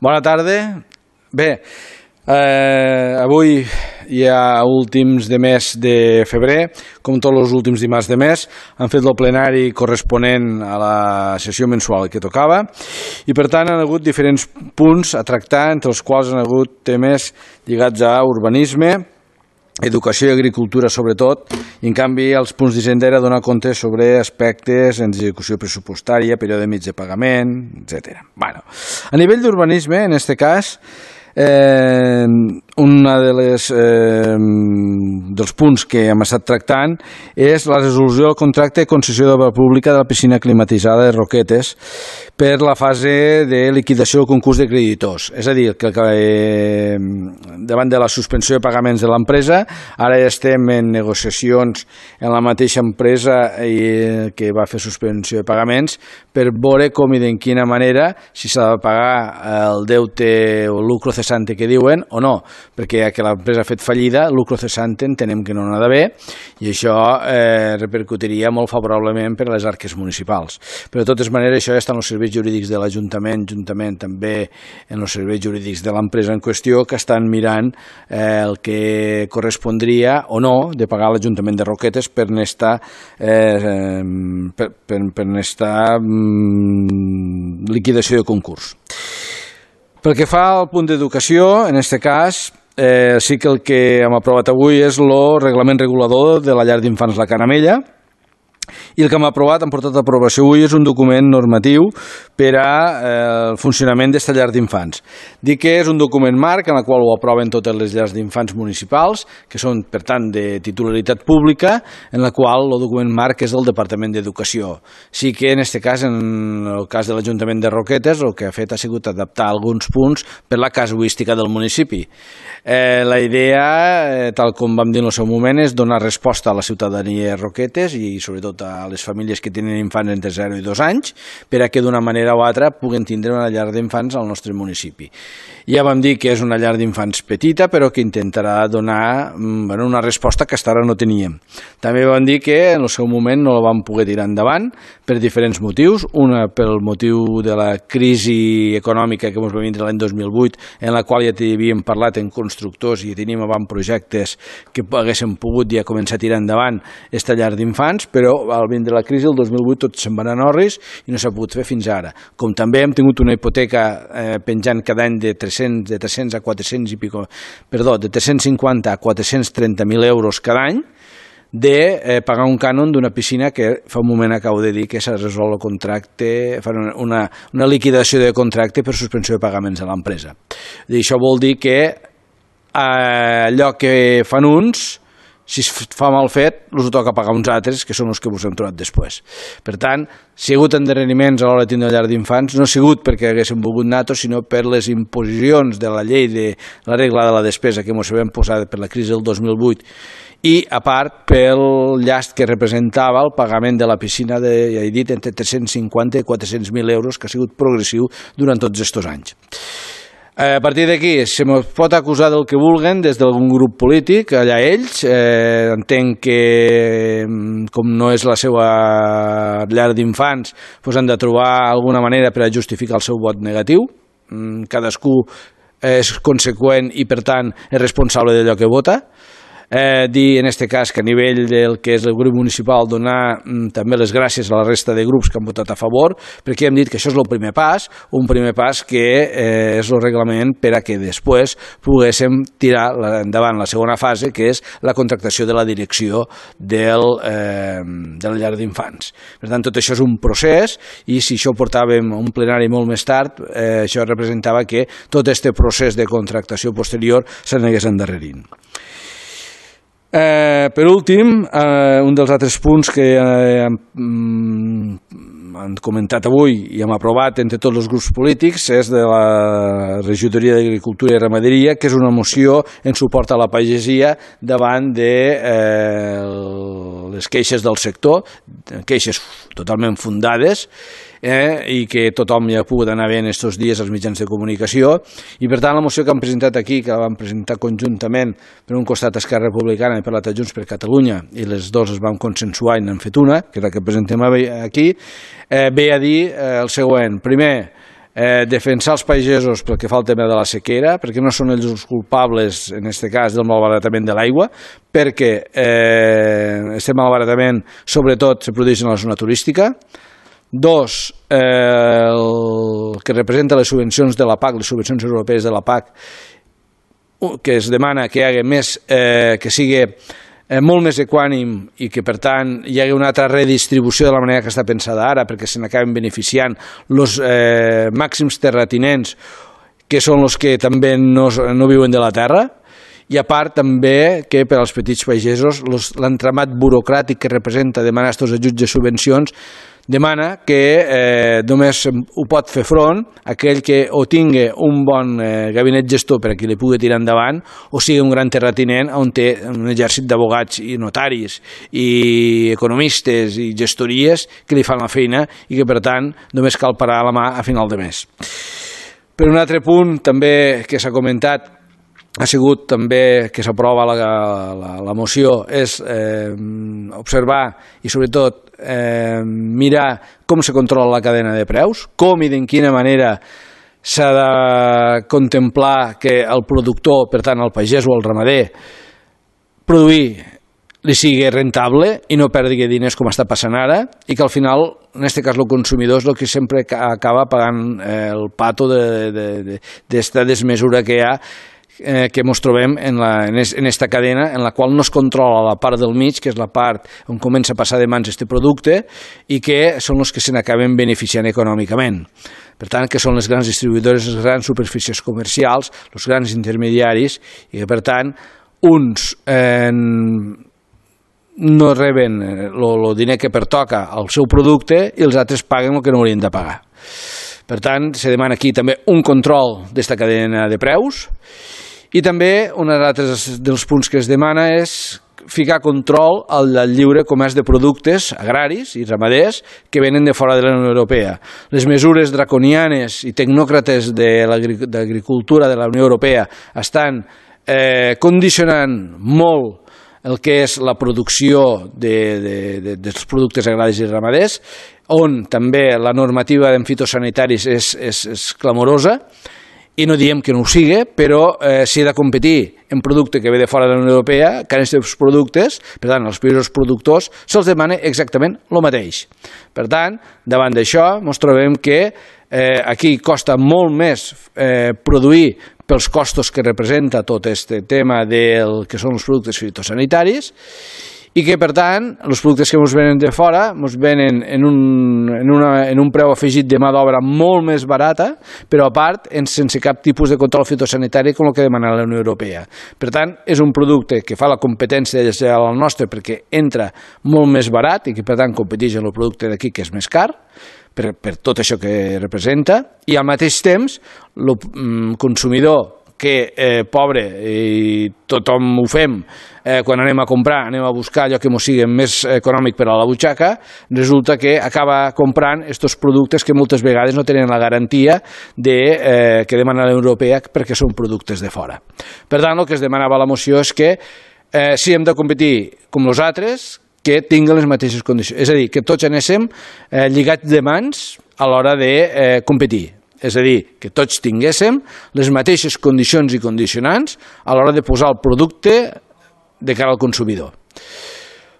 Bona tarda. Bé, eh, avui ha últims de mes de febrer, com tots els últims dimarts de mes, han fet el plenari corresponent a la sessió mensual que tocava i per tant han hagut diferents punts a tractar, entre els quals han hagut temes lligats a urbanisme, educació i agricultura sobretot, i en canvi els punts d'Hisenda era donar compte sobre aspectes en execució pressupostària, període mig de pagament, etc. Bueno, a nivell d'urbanisme, en aquest cas, eh, una de les, eh, dels punts que hem estat tractant és la resolució del contracte de concessió d'obra pública de la piscina climatitzada de Roquetes per la fase de liquidació del concurs de creditors. És a dir, que eh, davant de la suspensió de pagaments de l'empresa, ara ja estem en negociacions en la mateixa empresa eh, que va fer suspensió de pagaments per veure com i d'en quina manera si s'ha de pagar el deute o lucro cessante que diuen o no perquè que l'empresa ha fet fallida, lucro cessante entenem que no n'ha d'haver i això eh, repercutiria molt favorablement per a les arques municipals. Però de totes maneres això ja està en els serveis jurídics de l'Ajuntament, juntament també en els serveis jurídics de l'empresa en qüestió que estan mirant eh, el que correspondria o no de pagar l'Ajuntament de Roquetes per n'estar eh, per, per, per n'estar mm, liquidació de concurs. Pel que fa al punt d'educació, en aquest cas, eh, sí que el que hem aprovat avui és el reglament regulador de la llar d'infants La Canamella, i el que hem aprovat, hem portat a aprovació avui, és un document normatiu per a eh, el funcionament d'esta llar d'infants. Dic que és un document marc en el qual ho aproven totes les llars d'infants municipals, que són, per tant, de titularitat pública, en la qual el document marc és del Departament d'Educació. Sí que, en aquest cas, en el cas de l'Ajuntament de Roquetes, el que ha fet ha sigut adaptar alguns punts per la casuística del municipi. Eh, la idea, eh, tal com vam dir en el seu moment, és donar resposta a la ciutadania de Roquetes i sobretot a les famílies que tenen infants entre 0 i 2 anys per a que d'una manera o altra puguen tindre una llar d'infants al nostre municipi. Ja vam dir que és una llar d'infants petita però que intentarà donar mm, bueno, una resposta que fins ara no teníem. També vam dir que en el seu moment no la vam poder tirar endavant per diferents motius. Una pel motiu de la crisi econòmica que ens va vindre l'any 2008 en la qual ja havíem parlat en constructors i teníem projectes que haguéssim pogut ja començar a tirar endavant esta llar d'infants, però al vindre la crisi el 2008 tot se'n va anar a Norris i no s'ha pogut fer fins ara. Com també hem tingut una hipoteca eh, penjant cada any de 300, de 300 a 400 i pico, perdó, de 350 a 430.000 euros cada any, de eh, pagar un cànon d'una piscina que fa un moment acabo de dir que s'ha resolt el contracte, fa una, una liquidació de contracte per suspensió de pagaments a l'empresa. Això vol dir que eh, allò que fan uns si es fa mal fet, els ho toca pagar uns altres, que són els que vos hem trobat després. Per tant, si ha hagut endarreriments a l'hora de tindre llar d'infants, no ha sigut perquè haguéssim volgut nato, sinó per les imposicions de la llei de la regla de la despesa que ens vam posar per la crisi del 2008 i, a part, pel llast que representava el pagament de la piscina de, ja he dit, entre 350 i 400.000 euros, que ha sigut progressiu durant tots aquests anys. Eh, a partir d'aquí, se me pot acusar del que vulguen des d'algun grup polític, allà ells. Eh, entenc que, mm, com no és la seva llar d'infants, doncs han de trobar alguna manera per a justificar el seu vot negatiu. Mm, cadascú és conseqüent i, per tant, és responsable d'allò que vota eh, dir en aquest cas que a nivell del que és el grup municipal donar mm, també les gràcies a la resta de grups que han votat a favor, perquè hem dit que això és el primer pas, un primer pas que eh, és el reglament per a que després poguéssim tirar endavant la segona fase, que és la contractació de la direcció del, eh, de la llar d'infants. Per tant, tot això és un procés i si això ho portàvem a un plenari molt més tard, eh, això representava que tot aquest procés de contractació posterior s'anés endarrerint. Eh, per últim, eh, un dels altres punts que eh, hem, han comentat avui i hem aprovat entre tots els grups polítics és de la regidoria d'Agricultura i Ramaderia, que és una moció en suport a la pagesia davant de eh, les queixes del sector, queixes totalment fundades, eh, i que tothom ja ha pogut anar veient aquests dies als mitjans de comunicació i per tant la moció que han presentat aquí, que la van presentar conjuntament per un costat Esquerra Republicana i per l'altre Junts per Catalunya i les dues es van consensuar i n'han fet una, que és la que presentem aquí, eh, ve a dir eh, el següent. Primer, eh, defensar els pagesos pel que fa al tema de la sequera, perquè no són ells els culpables, en aquest cas, del malbaratament de l'aigua, perquè eh, este malbaratament, sobretot, se produeix en la zona turística. Dos, eh, el que representa les subvencions de la PAC, les subvencions europees de la PAC, que es demana que hi hagi més, eh, que sigui eh, molt més equànim i que, per tant, hi hagi una altra redistribució de la manera que està pensada ara perquè se n'acaben beneficiant els eh, màxims terratinents que són els que també no, no viuen de la terra i a part també que per als petits pagesos l'entramat burocràtic que representa demanar aquests ajuts i subvencions demana que eh, només ho pot fer front aquell que o tingui un bon eh, gabinet gestor per a qui li pugui tirar endavant o sigui un gran terratinent on té un exèrcit d'abogats i notaris i economistes i gestories que li fan la feina i que per tant només cal parar la mà a final de mes. Per un altre punt també que s'ha comentat ha sigut també que s'aprova la, la, la moció és eh, observar i sobretot eh, mirar com se controla la cadena de preus, com i de quina manera s'ha de contemplar que el productor, per tant el pagès o el ramader, produir li sigui rentable i no perdi diners com està passant ara i que al final, en aquest cas, el consumidor és el que sempre acaba pagant eh, el pato d'esta de, de, de, desmesura que hi ha eh, que ens trobem en, la, en, es, en esta cadena en la qual no es controla la part del mig, que és la part on comença a passar de mans aquest producte i que són els que se n'acaben beneficiant econòmicament. Per tant, que són les grans distribuïdores, les grans superfícies comercials, els grans intermediaris, i que, per tant, uns eh, no reben el diner que pertoca al seu producte i els altres paguen el que no haurien de pagar. Per tant, se demana aquí també un control d'esta cadena de preus i també un altres dels punts que es demana és ficar control al lliure comerç de productes agraris i ramaders que venen de fora de la Unió Europea. Les mesures draconianes i tecnòcrates de l'agricultura de la Unió Europea estan eh, condicionant molt el que és la producció de, de, de, dels productes agraris i ramaders, on també la normativa en fitosanitaris és, és, és clamorosa, i no diem que no ho sigui, però eh, si he de competir en producte que ve de fora de la Unió Europea, que aquests productes, per tant, els països productors, se'ls demana exactament el mateix. Per tant, davant d'això, ens trobem que eh, aquí costa molt més eh, produir pels costos que representa tot aquest tema del que són els productes fitosanitaris i que, per tant, els productes que ens venen de fora ens venen en un, en, una, en un preu afegit de mà d'obra molt més barata, però a part en, sense cap tipus de control fitosanitari com el que demana la Unió Europea. Per tant, és un producte que fa la competència al nostre perquè entra molt més barat i que, per tant, competeix amb el producte d'aquí que és més car, per, per tot això que representa, i al mateix temps el mm, consumidor que, eh, pobre, i tothom ho fem, eh, quan anem a comprar, anem a buscar allò que ens sigui més econòmic per a la butxaca, resulta que acaba comprant aquests productes que moltes vegades no tenen la garantia de, eh, que demana la Europea perquè són productes de fora. Per tant, el que es demanava la moció és que eh, si hem de competir com els altres, que tinguin les mateixes condicions. És a dir, que tots anéssim eh, lligats de mans a l'hora de eh, competir és a dir, que tots tinguéssim les mateixes condicions i condicionants a l'hora de posar el producte de cara al consumidor.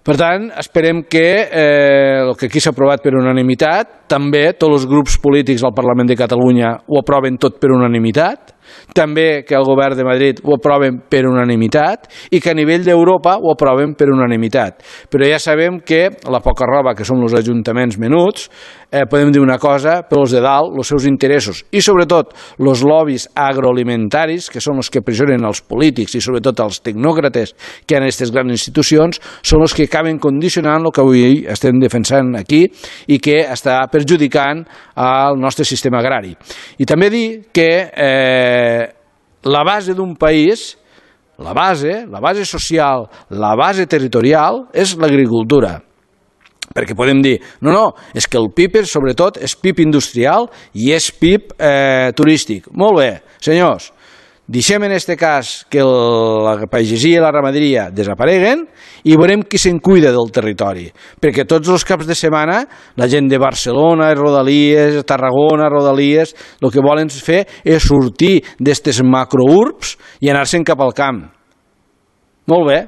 Per tant, esperem que eh, el que aquí s'ha aprovat per unanimitat, també tots els grups polítics al Parlament de Catalunya ho aproven tot per unanimitat, també que el govern de Madrid ho aproven per unanimitat i que a nivell d'Europa ho aproven per unanimitat. Però ja sabem que la poca roba, que són els ajuntaments menuts, eh, podem dir una cosa, però els de dalt, els seus interessos i sobretot els lobbies agroalimentaris, que són els que pressionen els polítics i sobretot els tecnòcrates que han aquestes grans institucions, són els que acaben condicionant el que avui estem defensant aquí i que està perjudicant al nostre sistema agrari. I també dir que eh, la base d'un país la base, la base social, la base territorial és l'agricultura. Perquè podem dir, no, no, és que el PIB sobretot és PIB industrial i és PIB eh, turístic. Molt bé, senyors, Deixem en aquest cas que la pagesia i la ramaderia desapareguen i veurem qui se'n cuida del territori. Perquè tots els caps de setmana la gent de Barcelona, Rodalies, Tarragona, Rodalies, el que volen fer és sortir d'aquestes macrourbs i anar-se'n cap al camp. Molt bé,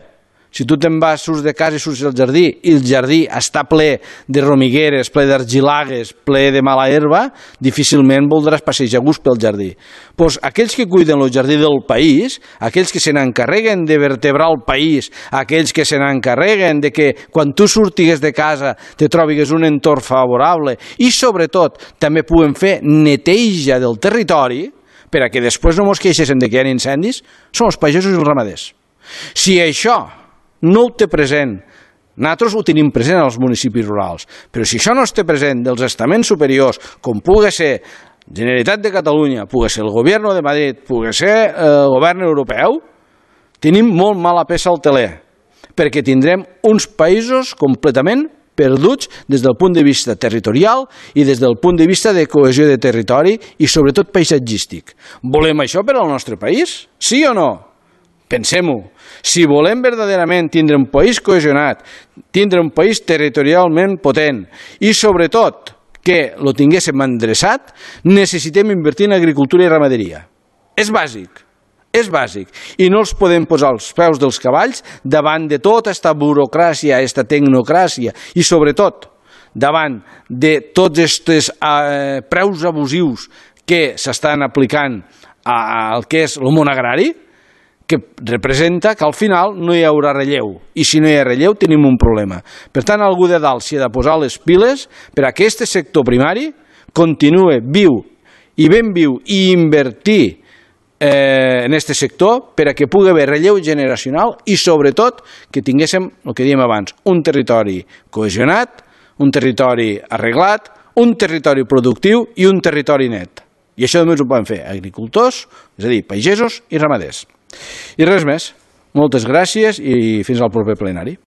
si tu te'n vas, surts de casa i surts al jardí i el jardí està ple de romigueres, ple d'argilagues, ple de mala herba, difícilment voldràs passejar gust pel jardí. Pues aquells que cuiden el jardí del país, aquells que se n'encarreguen de vertebrar el país, aquells que se n'encarreguen de que quan tu surtigues de casa te trobigues un entorn favorable i sobretot també puguen fer neteja del territori per a que després no mos queixessin de que hi ha incendis, són els pagesos i els ramaders. Si això no ho té present. Nosaltres ho tenim present als municipis rurals, però si això no es té present dels estaments superiors, com pugui ser Generalitat de Catalunya, pugui ser el govern de Madrid, pugui ser eh, el govern europeu, tenim molt mala peça al teler, perquè tindrem uns països completament perduts des del punt de vista territorial i des del punt de vista de cohesió de territori i sobretot paisatgístic. Volem això per al nostre país? Sí o no? Pensem-ho. Si volem verdaderament tindre un país cohesionat, tindre un país territorialment potent i, sobretot, que lo tinguéssim endreçat, necessitem invertir en agricultura i ramaderia. És bàsic, és bàsic. I no els podem posar els peus dels cavalls davant de tota aquesta burocràcia, aquesta tecnocràcia i, sobretot, davant de tots aquests eh, preus abusius que s'estan aplicant al que és el món agrari, que representa que al final no hi haurà relleu i si no hi ha relleu tenim un problema. Per tant, algú de dalt s'hi ha de posar les piles per a que aquest sector primari continue viu i ben viu i invertir eh, en aquest sector per a que pugui haver relleu generacional i sobretot que tinguéssim, el que diem abans, un territori cohesionat, un territori arreglat, un territori productiu i un territori net. I això només ho poden fer agricultors, és a dir, pagesos i ramaders. I res més. Moltes gràcies i fins al proper plenari.